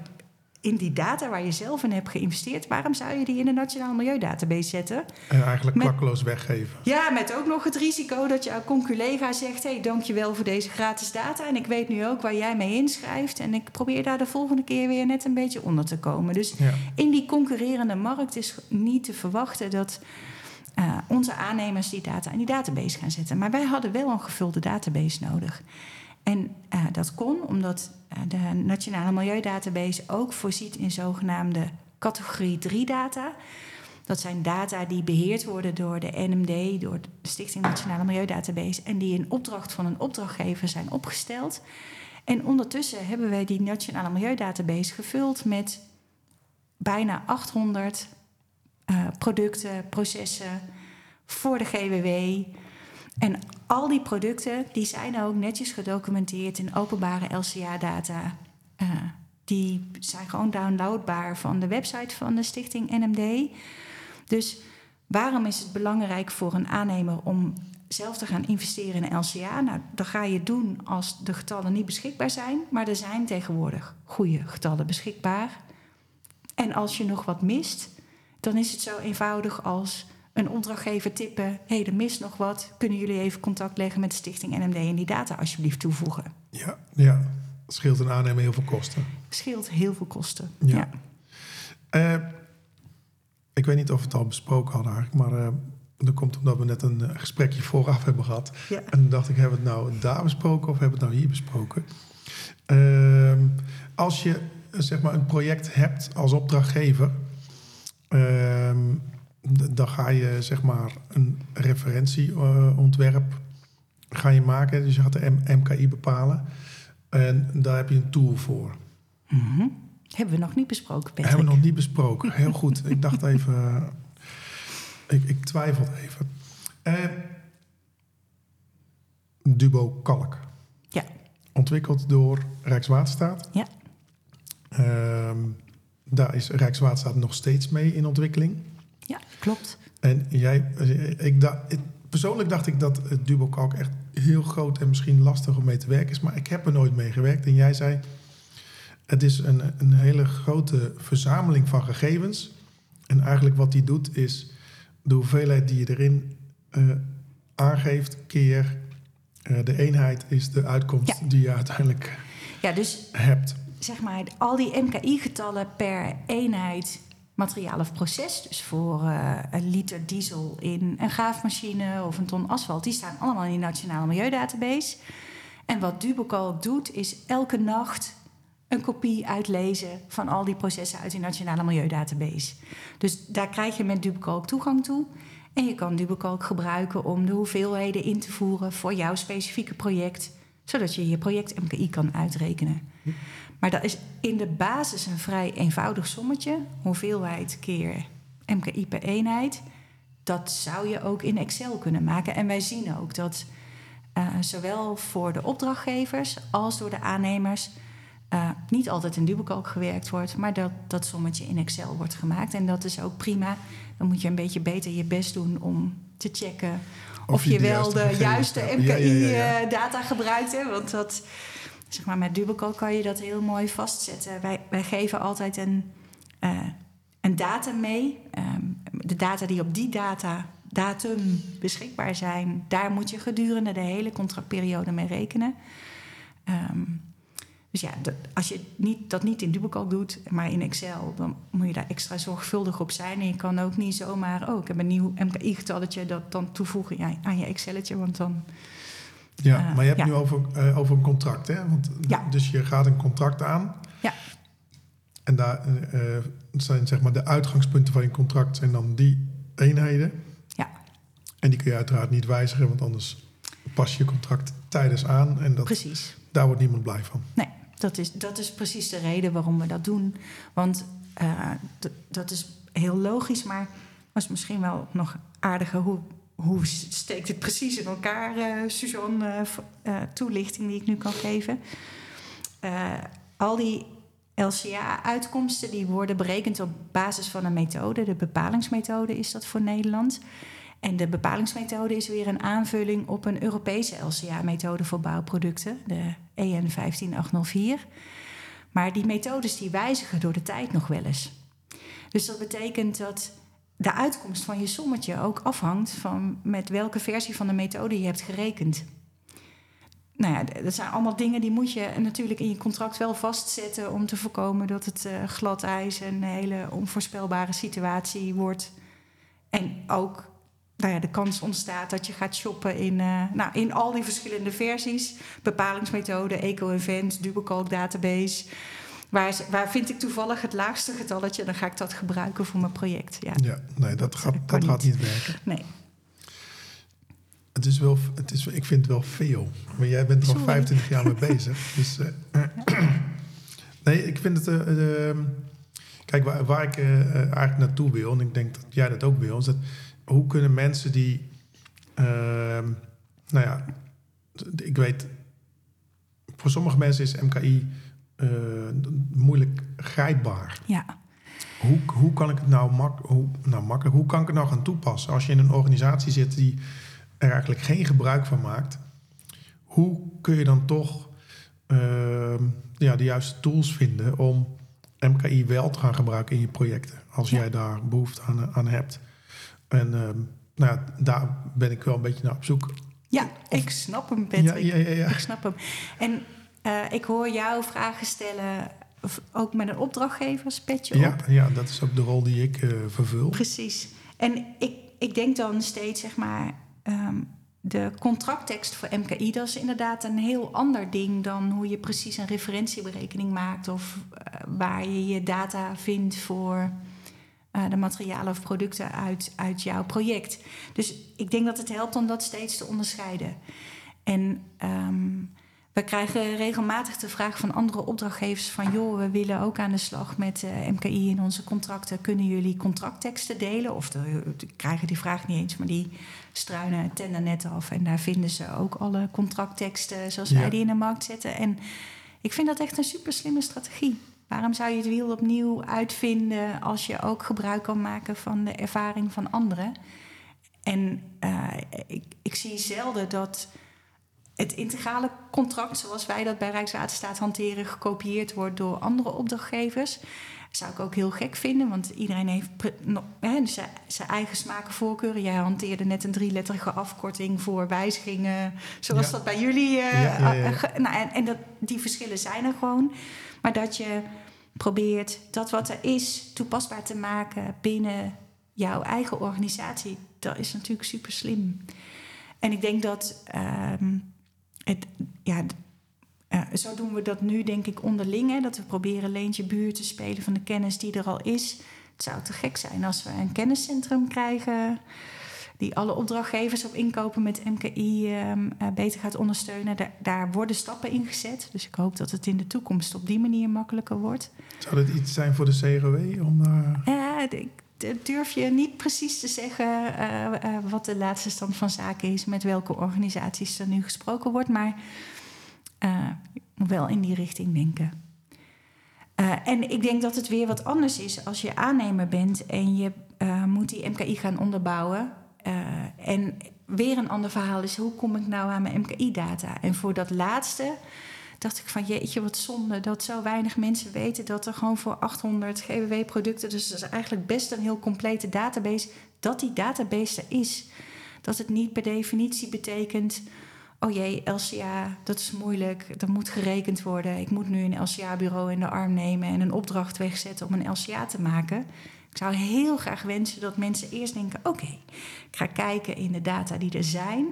in die data waar je zelf in hebt geïnvesteerd, waarom zou je die in de Nationale Milieudatabase zetten? En eigenlijk Met- klakkeloos weggeven. Ja, met ook nog het risico dat jouw conculega zegt: hé, hey, dankjewel voor deze gratis data. En ik weet nu ook waar jij mee inschrijft. En ik probeer daar de volgende keer weer net een beetje onder te komen. Dus Ja. in die concurrerende markt is niet te verwachten dat eh, onze aannemers die data in die database gaan zetten. Maar wij hadden wel een gevulde database nodig. En eh, dat kon omdat eh, de Nationale Milieudatabase ook voorziet in zogenaamde categorie 3 data. Dat zijn data die beheerd worden door de NMD, door de Stichting Nationale Milieudatabase, en die in opdracht van een opdrachtgever zijn opgesteld. En ondertussen hebben wij die Nationale Milieudatabase gevuld met bijna 800 eh, producten, processen voor de GWW. En al die producten die zijn ook netjes gedocumenteerd in openbare LCA-data. Eh, die zijn gewoon downloadbaar van de website van de stichting NMD. Dus waarom is het belangrijk voor een aannemer om zelf te gaan investeren in LCA? Nou, dat ga je doen als de getallen niet beschikbaar zijn. Maar er zijn tegenwoordig goede getallen beschikbaar. En als je nog wat mist, dan is het zo eenvoudig als een opdrachtgever tippen: hé, hey, er mist nog wat. Kunnen jullie even contact leggen met de stichting NMD en die data alsjeblieft toevoegen? Ja, ja. Scheelt een aannemer heel veel kosten. Scheelt heel veel kosten. Ja. Ja. Eh, ik weet niet of we het al besproken hadden eigenlijk, maar eh, dat komt omdat we net een eh, gesprekje vooraf hebben gehad. Ja. En toen dacht ik, hebben we het nou daar besproken of hebben we het nou hier besproken? Ehm, als je zeg maar een project hebt als opdrachtgever, ehm, dan ga je zeg maar een referentieontwerp ga je maken. Dus je gaat de M- MKI bepalen. En daar heb je een tool voor. Mhm. Hebben we nog niet besproken, Patrick? Hebben we nog niet besproken. Heel goed. Ik dacht even. eh, ik, ik twijfelde even. Eh, Dubo Kalk. Ja. Ontwikkeld door Rijkswaterstaat. Ja. Ehm, daar is Rijkswaterstaat nog steeds mee in ontwikkeling. Ja, klopt. En jij, ik dacht, persoonlijk dacht ik dat het Dubo Kalk echt heel groot en misschien lastig om mee te werken is. Maar ik heb er nooit mee gewerkt. En jij zei, het is een, een hele grote verzameling van gegevens. En eigenlijk wat die doet is de hoeveelheid die je erin eh, aangeeft keer eh, de eenheid is de uitkomst Ja. die je uiteindelijk Ja, dus hebt. zeg maar, al die MKI-getallen per eenheid materiaal of proces, dus voor eh, een liter diesel in een gaafmachine of een ton asfalt, die staan allemaal in die nationale milieudatabase. En wat Dubocalc doet, is elke nacht een kopie uitlezen van al die processen uit die nationale milieudatabase. Dus daar krijg je met Dubocalc toegang toe. En je kan Dubocalc gebruiken om de hoeveelheden in te voeren voor jouw specifieke project, zodat je je project MKI kan uitrekenen. Maar dat is in de basis een vrij eenvoudig sommetje. Hoeveelheid keer MKI per eenheid. Dat zou je ook in Excel kunnen maken. En wij zien ook dat eh, zowel voor de opdrachtgevers als door de aannemers eh, niet altijd in Dubocalc gewerkt wordt, maar dat dat sommetje in Excel wordt gemaakt. En dat is ook prima. Dan moet je een beetje beter je best doen om te checken of, je, wel de juiste hebt. Ja, ja, ja, ja. MKI-data gebruikt. Hè? Want dat, zeg maar, met Dubocalc kan je dat heel mooi vastzetten. Wij, wij geven altijd een, eh, een datum mee. Ehm, de data die op die data, datum beschikbaar zijn, daar moet je gedurende de hele contractperiode mee rekenen. Ehm, dus ja, als je niet, dat niet in Dubocalc doet, maar in Excel, dan moet je daar extra zorgvuldig op zijn. En je kan ook niet zomaar, oh, ik heb een nieuw MKI-getalletje, dat dan toevoegen aan je Excelletje. Want dan Ja, Eh, maar je hebt nu over, eh, over een contract, hè? Want. Dus je gaat een contract aan. Ja. En daar eh, eh, zijn zeg maar de uitgangspunten van je contract zijn dan die eenheden. Ja. En die kun je uiteraard niet wijzigen, want anders pas je contract tijdens aan. En dat, precies. daar wordt niemand blij van. Nee, dat is, dat is precies de reden waarom we dat doen. Want dat is heel logisch, maar was misschien wel nog aardiger. Hoe, hoe steekt het precies in elkaar, eh Suzanne, eh, eh, toelichting die ik nu kan geven? Al die LCA-uitkomsten die worden berekend op basis van een methode. De bepalingsmethode is dat voor Nederland. En de bepalingsmethode is weer een aanvulling op een Europese LCA-methode voor bouwproducten, de EN 15804. Maar die methodes die wijzigen door de tijd nog wel eens. Dus dat betekent dat de uitkomst van je sommetje ook afhangt van met welke versie van de methode je hebt gerekend. Nou ja, dat zijn allemaal dingen die moet je natuurlijk in je contract wel vastzetten om te voorkomen dat het eh, glad ijs en een hele onvoorspelbare situatie wordt. En ook nou ja, de kans ontstaat dat je gaat shoppen in, eh, nou, in al die verschillende versies. Bepalingsmethode, eco-event, database. Waar, waar vind ik toevallig het laagste getalletje? Dan ga ik dat gebruiken voor mijn project. Ja, Ja, nee, dat, gaat, dat gaat niet. niet werken. nee. Het is wel, het is, ik vind het wel veel. Maar jij bent er al Sorry. 25 jaar mee bezig. Dus, eh, nee, ik vind het... eh, kijk, waar, waar ik eigenlijk naartoe wil... en ik denk dat jij dat ook wil... is dat hoe kunnen mensen die... ehm, nou ja, ik weet... Voor sommige mensen is MKI eh, moeilijk grijpbaar. Ja. Hoe, hoe kan ik het nou, mak hoe, nou makkelijk, hoe kan ik het nou gaan toepassen als je in een organisatie zit die er eigenlijk geen gebruik van maakt? Hoe kun je dan toch ehm, ja, de juiste tools vinden om MKI wel te gaan gebruiken in je projecten, als Ja. jij daar behoefte aan, aan hebt? En ehm, nou ja, daar ben ik wel een beetje naar op zoek. Ja, Of- ik snap hem, Patrick. ja, ja, ja. Ik snap hem. En eh, ik hoor jou vragen stellen, ook met een opdrachtgeverspetje Ja, op. ja, dat is ook de rol die ik eh, vervul. Precies. En ik, ik denk dan steeds, zeg maar, ehm, de contracttekst voor MKI, dat is inderdaad een heel ander ding dan hoe je precies een referentieberekening maakt of eh, waar je je data vindt voor de materialen of producten uit, uit jouw project. Dus ik denk dat het helpt om dat steeds te onderscheiden. En ehm, we krijgen regelmatig de vraag van andere opdrachtgevers van... joh, we willen ook aan de slag met eh, MKI in onze contracten. Kunnen jullie contractteksten delen? Of de, de- krijgen die vraag niet eens, maar die struinen het tendernet af... en daar vinden ze ook alle contractteksten zoals Ja. wij die in de markt zetten. En ik vind dat echt een super slimme strategie. Waarom zou je het wiel opnieuw uitvinden... als je ook gebruik kan maken van de ervaring van anderen? En eh, ik, ik zie zelden dat het integrale contract, zoals wij dat bij Rijkswaterstaat hanteren, gekopieerd wordt door andere opdrachtgevers. zou ik ook heel gek vinden, want iedereen heeft zijn eigen smaken voorkeuren. Jij hanteerde net een drieletterige afkorting voor wijzigingen, zoals dat bij jullie. Uh, nou, en en dat, die verschillen zijn er gewoon. Maar dat je probeert dat wat er is toepasbaar te maken binnen jouw eigen organisatie, dat is natuurlijk super slim. En ik denk dat ehm, het, ja, uh, zo doen we dat nu, denk ik, onderling. Hè, dat we proberen leentje buurt te spelen van de kennis die er al is. Het zou te gek zijn als we een kenniscentrum krijgen. die alle opdrachtgevers op inkopen met MKI um, uh, beter gaat ondersteunen. Daar, daar, worden stappen in gezet. Dus ik hoop dat het in de toekomst op die manier makkelijker wordt. Zou dat iets zijn voor de CRW? Om, uh... Ja, ik durf je niet precies te zeggen uh, wat de laatste stand van zaken is, met welke organisaties er nu gesproken wordt, maar uh, wel in die richting denken. en ik denk dat het weer wat anders is als je aannemer bent en je moet die MKI gaan onderbouwen. en weer een ander verhaal is: hoe kom ik nou aan mijn MKI-data? En voor dat laatste dacht ik van jeetje, wat zonde dat zo weinig mensen weten dat er gewoon voor 800 GWW-producten, dus dat is eigenlijk best een heel complete database, dat die database er is. Dat het niet per definitie betekent, oh jee, LCA, dat is moeilijk, er moet gerekend worden. Ik moet nu een LCA-bureau in de arm nemen en een opdracht wegzetten om een LCA te maken. Ik zou heel graag wensen dat mensen eerst denken: oké, ik ga kijken in de data die er zijn.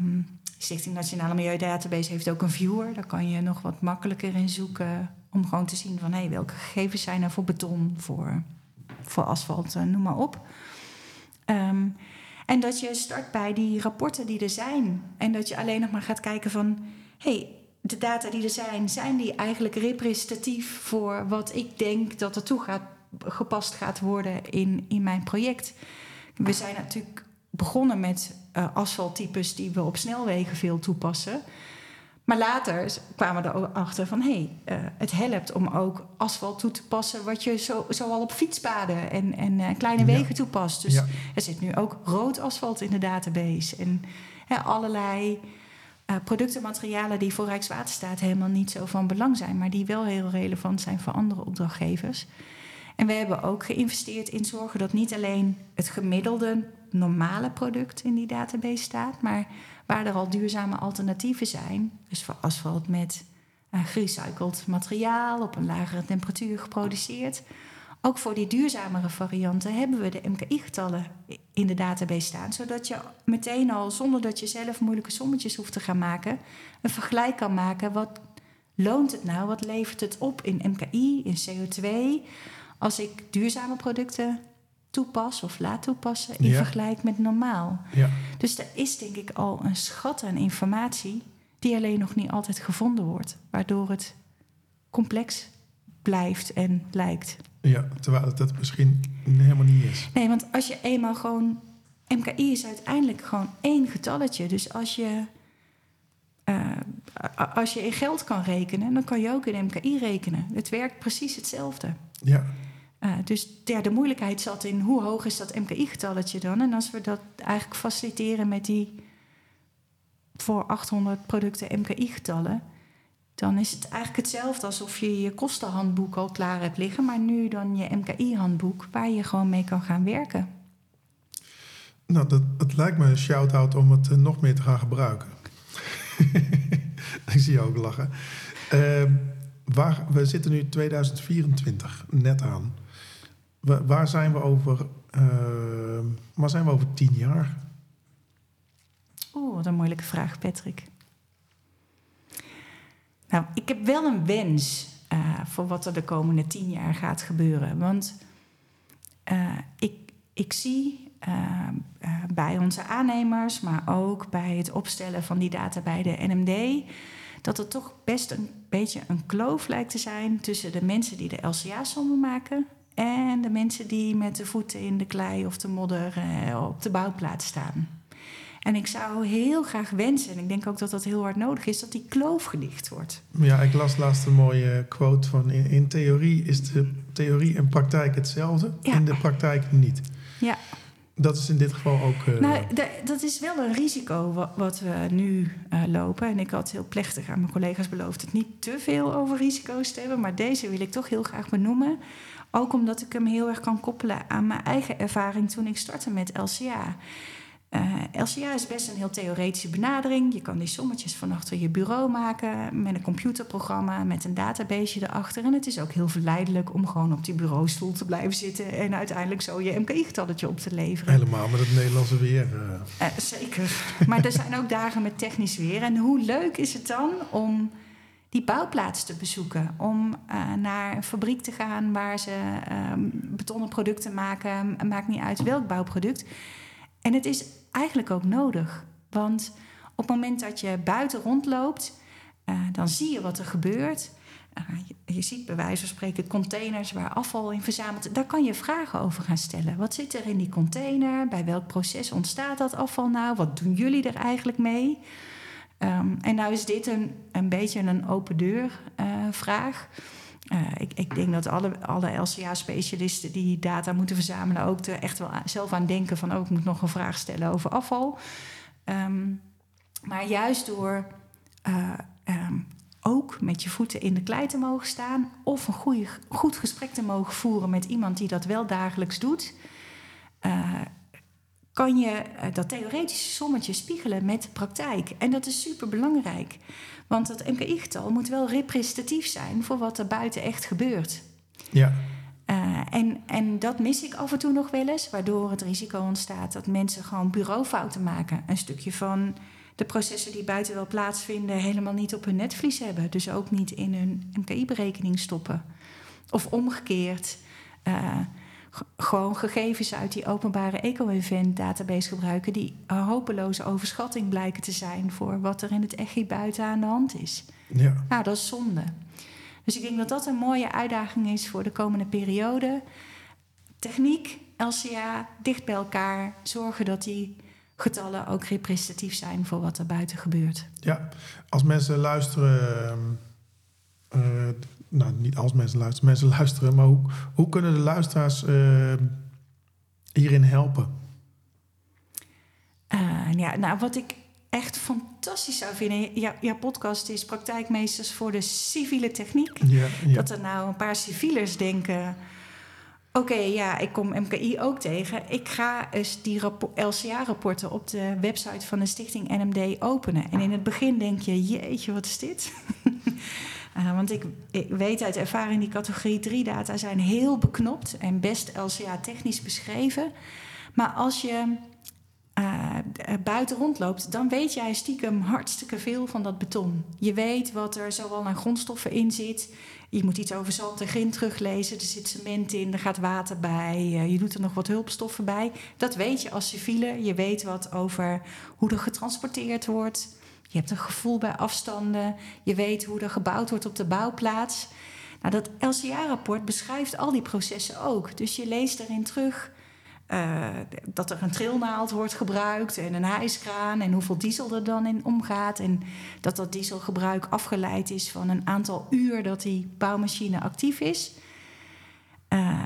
Um, Stichting Nationale Milieudatabase heeft ook een viewer. Daar kan je nog wat makkelijker in zoeken. Om gewoon te zien van hé, welke gegevens zijn er voor beton, voor, voor asfalt, eh, noem maar op. Ehm, en dat je start bij die rapporten die er zijn. En dat je alleen nog maar gaat kijken van hé, hey, de data die er zijn, zijn die eigenlijk representatief voor wat ik denk dat er toe gaat, gepast gaat worden in, in mijn project. We zijn natuurlijk begonnen met uh, asfalttypes die we op snelwegen veel toepassen. Maar later kwamen we erachter van hé, hey, uh, het helpt om ook asfalt toe te passen, wat je zo, zo al op fietspaden en, en uh, kleine wegen toepast. Dus er zit nu ook rood asfalt in de database. En allerlei uh, producten, materialen die voor Rijkswaterstaat helemaal niet zo van belang zijn, maar die wel heel relevant zijn voor andere opdrachtgevers. En we hebben ook geïnvesteerd in zorgen dat niet alleen het gemiddelde normale product in die database staat, maar waar er al duurzame alternatieven zijn, dus voor asfalt met uh, gerecycled materiaal op een lagere temperatuur geproduceerd. Ook voor die duurzamere varianten hebben we de MKI-getallen in de database staan, zodat je meteen al, zonder dat je zelf moeilijke sommetjes hoeft te gaan maken, een vergelijk kan maken. Wat loont het nou? Wat levert het op in MKI, in CO2? Als ik duurzame producten toepas of laat toepassen in vergelijking met normaal. Ja. Dus er is denk ik al een schat aan informatie die alleen nog niet altijd gevonden wordt, waardoor het complex blijft en lijkt. Ja, terwijl het dat misschien helemaal niet is. Nee, want als je eenmaal gewoon. MKI is uiteindelijk gewoon één getalletje. Dus als je. Uh, als je in geld kan rekenen, dan kan je ook in MKI rekenen. Het werkt precies hetzelfde. Ja. Uh, dus de moeilijkheid zat in hoe hoog is dat MKI-getalletje dan? En als we dat eigenlijk faciliteren met die voor 800 producten MKI-getallen, dan is het eigenlijk hetzelfde alsof je je kostenhandboek al klaar hebt liggen, maar nu dan je MKI-handboek waar je gewoon mee kan gaan werken. Nou, dat, lijkt me een shout-out om het uh, nog meer te gaan gebruiken. Ik zie je ook lachen. Uh, waar, we zitten nu 2024 net aan waar zijn we over, uh, waar zijn we over tien jaar? Oeh, wat een moeilijke vraag, Patrick. Nou, ik heb wel een wens uh, voor wat er de komende tien jaar gaat gebeuren. Want uh, ik, ik zie bij onze aannemers, maar ook bij het opstellen van die data bij de NMD, dat er toch best een beetje een kloof lijkt te zijn tussen de mensen die de LCA-sommen maken en de mensen die met de voeten in de klei of de modder eh, op de bouwplaats staan. En ik zou heel graag wensen, en ik denk ook dat dat heel hard nodig is, dat die kloof gedicht wordt. Ja, ik las laatst een mooie quote van: in, in theorie is de theorie en praktijk hetzelfde, in de praktijk niet. Ja. dat is in dit geval ook... Uh... Nou, dat is wel een risico wat, we nu uh, lopen. En ik had heel plechtig aan mijn collega's beloofd... het niet te veel over risico's te hebben. Maar deze wil ik toch heel graag benoemen. Ook omdat ik hem heel erg kan koppelen aan mijn eigen ervaring... toen ik startte met LCA. Uh, eh, LCA is best een heel theoretische benadering. Je kan die sommetjes van achter je bureau maken met een computerprogramma, met een database erachter. En het is ook heel verleidelijk om gewoon op die bureaustoel te blijven zitten en uiteindelijk zo je MKI-getalletje op te leveren. Helemaal met het Nederlandse weer. Uh. Uh, zeker. maar er zijn ook dagen met technisch weer. En hoe leuk is het dan om die bouwplaats te bezoeken. Om naar een fabriek te gaan waar ze ehm, betonnen producten maken. Maakt niet uit welk bouwproduct. En het is eigenlijk ook nodig. Want op het moment dat je buiten rondloopt, uh, dan zie je wat er gebeurt. Uh, je, je, ziet bij wijze van spreken containers waar afval in verzameld Daar kan je vragen over gaan stellen. Wat zit er in die container? Bij welk proces ontstaat dat afval nou? Wat doen jullie er eigenlijk mee? Um, en nou is dit een, een beetje een open deur uh, vraag. Uh, ik, ik, denk dat alle, alle LCA-specialisten die data moeten verzamelen ook er echt wel zelf aan denken van oh, moet nog een vraag stellen over afval. Um, maar juist door uh, um, ook met je voeten in de klei te mogen staan of een goede, goed gesprek te mogen voeren met iemand die dat wel dagelijks doet, kan je dat theoretische sommetje spiegelen met de praktijk. En dat is super belangrijk. Want het MKI-getal moet wel representatief zijn voor wat er buiten echt gebeurt. Ja. Uh, en, en dat mis ik af en toe nog wel eens, waardoor het risico ontstaat dat mensen gewoon bureaufouten maken. Een stukje van de processen die buiten wel plaatsvinden, helemaal niet op hun netvlies hebben. Dus ook niet in hun MKI-berekening stoppen. Of omgekeerd. Uh, gewoon gegevens uit die openbare eco-event database gebruiken die een hopeloze overschatting blijken te zijn voor wat er in het echi buiten aan de hand is. Ja. Nou, dat is zonde. Dus ik denk dat dat een mooie uitdaging is voor de komende periode. Techniek, LCA, dicht bij elkaar, zorgen dat die getallen ook representatief zijn voor wat er buiten gebeurt. Ja, als mensen luisteren. Nou, niet als mensen luisteren, mensen luisteren, maar hoe, hoe kunnen de luisteraars uh, hierin helpen? Uh, ja, nou, wat ik echt fantastisch zou vinden. Ja, jouw podcast is Praktijkmeesters voor de civiele techniek. Ja, ja. Dat er nou een paar civielers denken. Oké, okay, ja, ik kom MKI ook tegen. Ik ga eens die LCA-rapporten op de website van de stichting NMD openen. En in het begin denk je, jeetje, wat is dit? Uh, want ik, ik, weet uit ervaring, die categorie 3 data zijn heel beknopt en best LCA-technisch beschreven. Maar als je uh, buiten rondloopt, dan weet jij stiekem hartstikke veel van dat beton. Je weet wat er zowel aan grondstoffen in zit. Je moet iets over zand en grind teruglezen. Er zit cement in, er gaat water bij. Uh, je doet er nog wat hulpstoffen bij. Dat weet je als civiele. Je weet wat over hoe er getransporteerd wordt. Je hebt een gevoel bij afstanden. Je weet hoe er gebouwd wordt op de bouwplaats. Nou, dat LCA-rapport beschrijft al die processen ook. Dus je leest erin terug uh, dat er een trilnaald wordt gebruikt en een hijskraan en hoeveel diesel er dan in omgaat. En dat dat dieselgebruik afgeleid is van een aantal uur dat die bouwmachine actief is. Uh,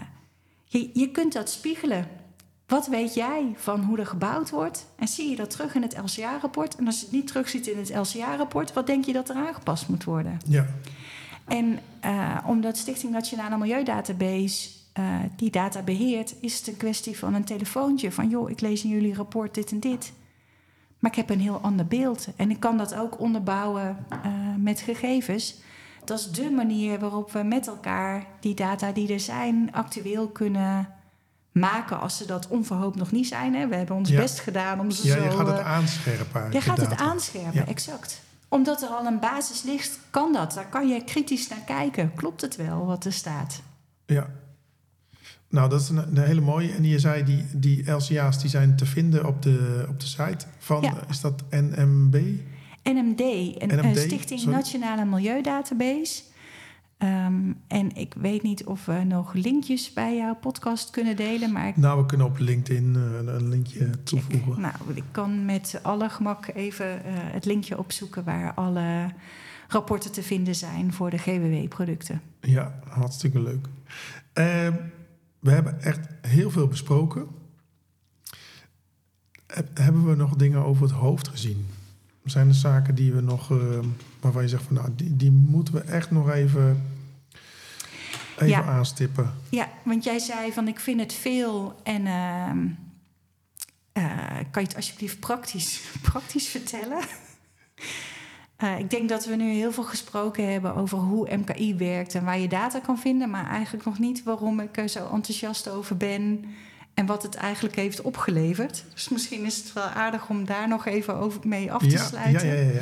je, je kunt dat spiegelen. Wat weet jij van hoe er gebouwd wordt? En zie je dat terug in het LCA-rapport? En als je het niet terugziet in het LCA-rapport, wat denk je dat er aangepast moet worden? Ja. En uh, omdat Stichting Nationale Milieudatabase uh, die data beheert, is het een kwestie van een telefoontje. Van joh, ik lees in jullie rapport dit en dit. Maar ik heb een heel ander beeld. En ik kan dat ook onderbouwen uh, met gegevens. Dat is de manier waarop we met elkaar die data die er zijn actueel kunnen maken als ze dat onverhoopt nog niet zijn. Hè. We hebben ons best gedaan om ze ja, zo... je gaat het uh, aanscherpen. Je gaat het aanscherpen, Ja. exact. Omdat er al een basis ligt, kan dat. Daar kan je kritisch naar kijken. Klopt het wel wat er staat? Ja. Nou, dat is een, een hele mooie. En je zei, die, die LCA's die zijn te vinden op de, op de site van... Ja. Is dat NMB? NMD, een eh, NMD, Stichting sorry. Nationale Milieudatabase. Ehm, en ik weet niet of we nog linkjes bij jouw podcast kunnen delen, maar ik, Nou, we kunnen op LinkedIn eh, een, linkje toevoegen. nou, ik kan met alle gemak even eh, het linkje opzoeken waar alle rapporten te vinden zijn voor de GWW-producten. Ja, hartstikke leuk. Eh, we hebben echt heel veel besproken. Heb- Hebben we nog dingen over het hoofd gezien? Zijn er zaken die we nog, eh, waarvan je zegt van nou, die, die moeten we echt nog even, even Ja. aanstippen? Ja, want jij zei van ik vind het veel en ehm, eh, kan je het alsjeblieft praktisch, praktisch vertellen? Eh, ik denk dat we nu heel veel gesproken hebben over hoe MKI werkt en waar je data kan vinden, maar eigenlijk nog niet waarom ik er zo enthousiast over ben en wat het eigenlijk heeft opgeleverd. Dus misschien is het wel aardig om daar nog even over mee af te ja, sluiten. ja, ja, ja,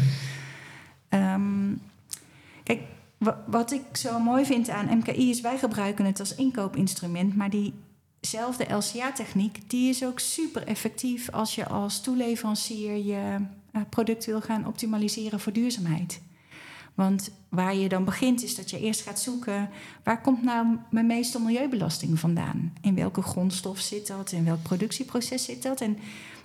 Ehm, kijk, wa- wat ik zo mooi vind aan MKI is, wij gebruiken het als inkoopinstrument, maar diezelfde LCA-techniek, die is ook super effectief als je als toeleverancier je eh, product wil gaan optimaliseren voor duurzaamheid. Want waar je dan begint is dat je eerst gaat zoeken... waar komt nou mijn meeste milieubelasting vandaan? In welke grondstof zit dat? In welk productieproces zit dat? En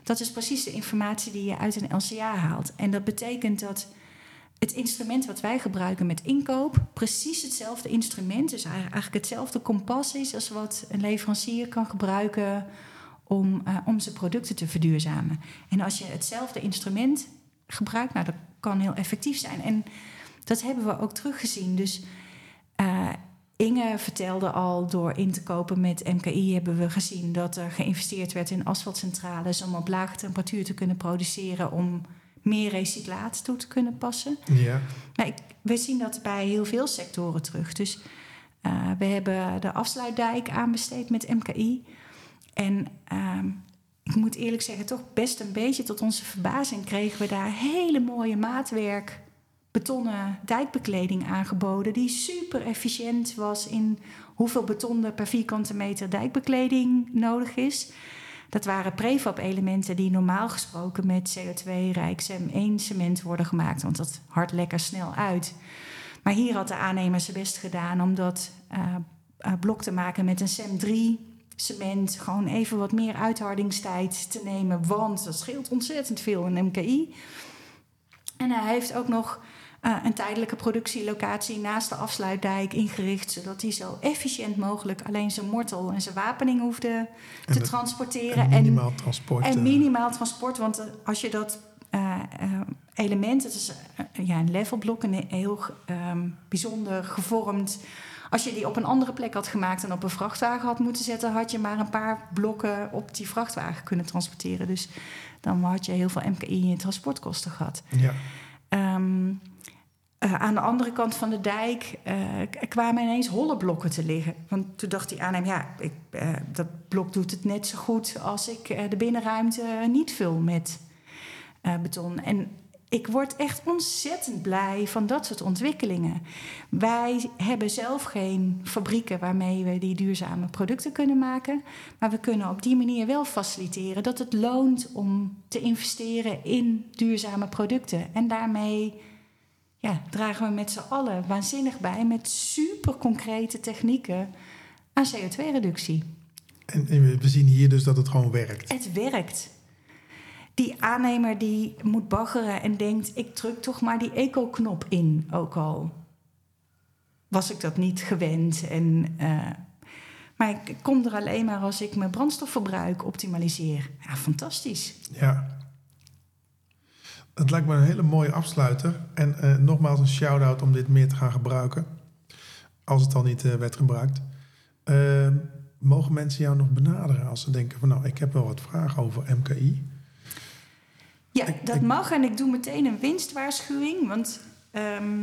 dat is precies de informatie die je uit een LCA haalt. En dat betekent dat het instrument wat wij gebruiken met inkoop... precies hetzelfde instrument, dus eigenlijk hetzelfde kompas is... als wat een leverancier kan gebruiken om, eh, om zijn producten te verduurzamen. En als je hetzelfde instrument gebruikt, nou, dat kan heel effectief zijn. En dat hebben we ook teruggezien. Dus eh, Inge vertelde al, door in te kopen met MKI hebben we gezien dat er geïnvesteerd werd in asfaltcentrales om op lage temperatuur te kunnen produceren, om meer recyclaat toe te kunnen passen. ja. Maar ik, we zien dat bij heel veel sectoren terug. Dus eh, we hebben de afsluitdijk aanbesteed met MKI. En ehm, ik moet eerlijk zeggen, toch best een beetje tot onze verbazing kregen we daar hele mooie maatwerk betonnen dijkbekleding aangeboden. Die super efficiënt was in hoeveel beton er per vierkante meter dijkbekleding nodig is. Dat waren prefab-elementen die normaal gesproken met CO2-rijk CEM1 cement worden gemaakt, want dat hard lekker snel uit. Maar hier had de aannemer zijn best gedaan om dat eh, eh, blok te maken met een CEM3 cement. Gewoon even wat meer uithardingstijd te nemen, want dat scheelt ontzettend veel in MKI. En hij heeft ook nog eh, een tijdelijke productielocatie naast de afsluitdijk ingericht, zodat hij zo efficiënt mogelijk alleen zijn mortel en zijn wapening hoefde En te transporteren. En minimaal transport. En eh, minimaal transport, want eh, als je dat eh, eh, element, het is ja, een levelblok, een heel ehm, bijzonder gevormd. Als je die op een andere plek had gemaakt en op een vrachtwagen had moeten zetten, had je maar een paar blokken op die vrachtwagen kunnen transporteren. Dus dan had je heel veel MKI in transportkosten gehad. ja. Ehm, eh, aan de andere kant van de dijk eh, kwamen ineens holle blokken te liggen. Want toen dacht die aannemer, ja, ik, eh, dat blok doet het net zo goed als ik de binnenruimte niet vul met beton. En ik word echt ontzettend blij van dat soort ontwikkelingen. Wij hebben zelf geen fabrieken waarmee we die duurzame producten kunnen maken. Maar we kunnen op die manier wel faciliteren dat het loont om te investeren in duurzame producten. En daarmee ja, dragen we met z'n allen waanzinnig bij met super concrete technieken aan CO2-reductie. En, en we- zien hier dus dat het gewoon werkt. Het werkt. Die aannemer die moet baggeren en denkt: ik druk toch maar die eco-knop in, ook al was ik dat niet gewend. En, eh, maar ik kom er alleen maar als ik mijn brandstofverbruik optimaliseer. Ja, fantastisch. Ja. Het lijkt me een hele mooie afsluiter. En eh, nogmaals een shout-out om dit meer te gaan gebruiken. Als het al niet eh, werd gebruikt. Eh, mogen mensen jou nog benaderen als ze denken van nou, ik heb wel wat vragen over MKI. Ja, Ik- dat ik- mag. En ik doe meteen een winstwaarschuwing. Want ehm,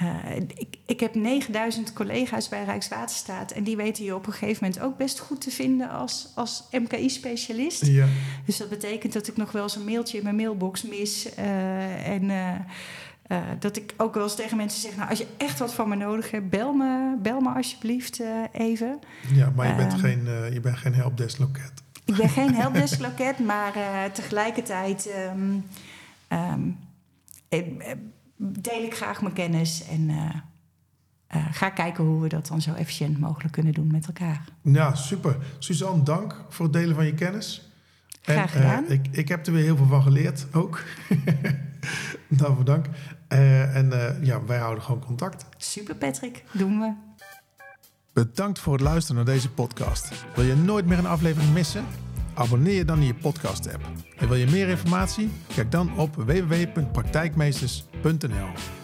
eh, ik, ik heb 9000 collega's bij Rijkswaterstaat. En die weten je op een gegeven moment ook best goed te vinden als, als MKI-specialist. Ja, Dus dat betekent dat ik nog wel eens een mailtje in mijn mailbox mis. eh, en eh, dat ik ook wel eens tegen mensen zeg... Nou, als je echt wat van me nodig hebt, bel me, bel me alsjeblieft even. ja maar je bent, Ehm. geen, je bent geen helpdesk-loket. Ik ben geen helpdesk-loket, maar tegelijkertijd ehm, ehm, eh, eh, deel ik graag mijn kennis en eh, eh, ga kijken hoe we dat dan zo efficiënt mogelijk kunnen doen met elkaar. Ja, super. Suzanne, dank voor het delen van je kennis. Graag En, eh, gedaan. ik, ik heb er weer heel veel van geleerd ook. Daarvoor dank. Eh, en eh, ja, wij houden gewoon contact. Super Patrick, doen we. Bedankt voor het luisteren naar deze podcast. Wil je nooit meer een aflevering missen? Abonneer je dan in je podcast-app. En wil je meer informatie? Kijk dan op www.praktijkmeesters.nl. .nl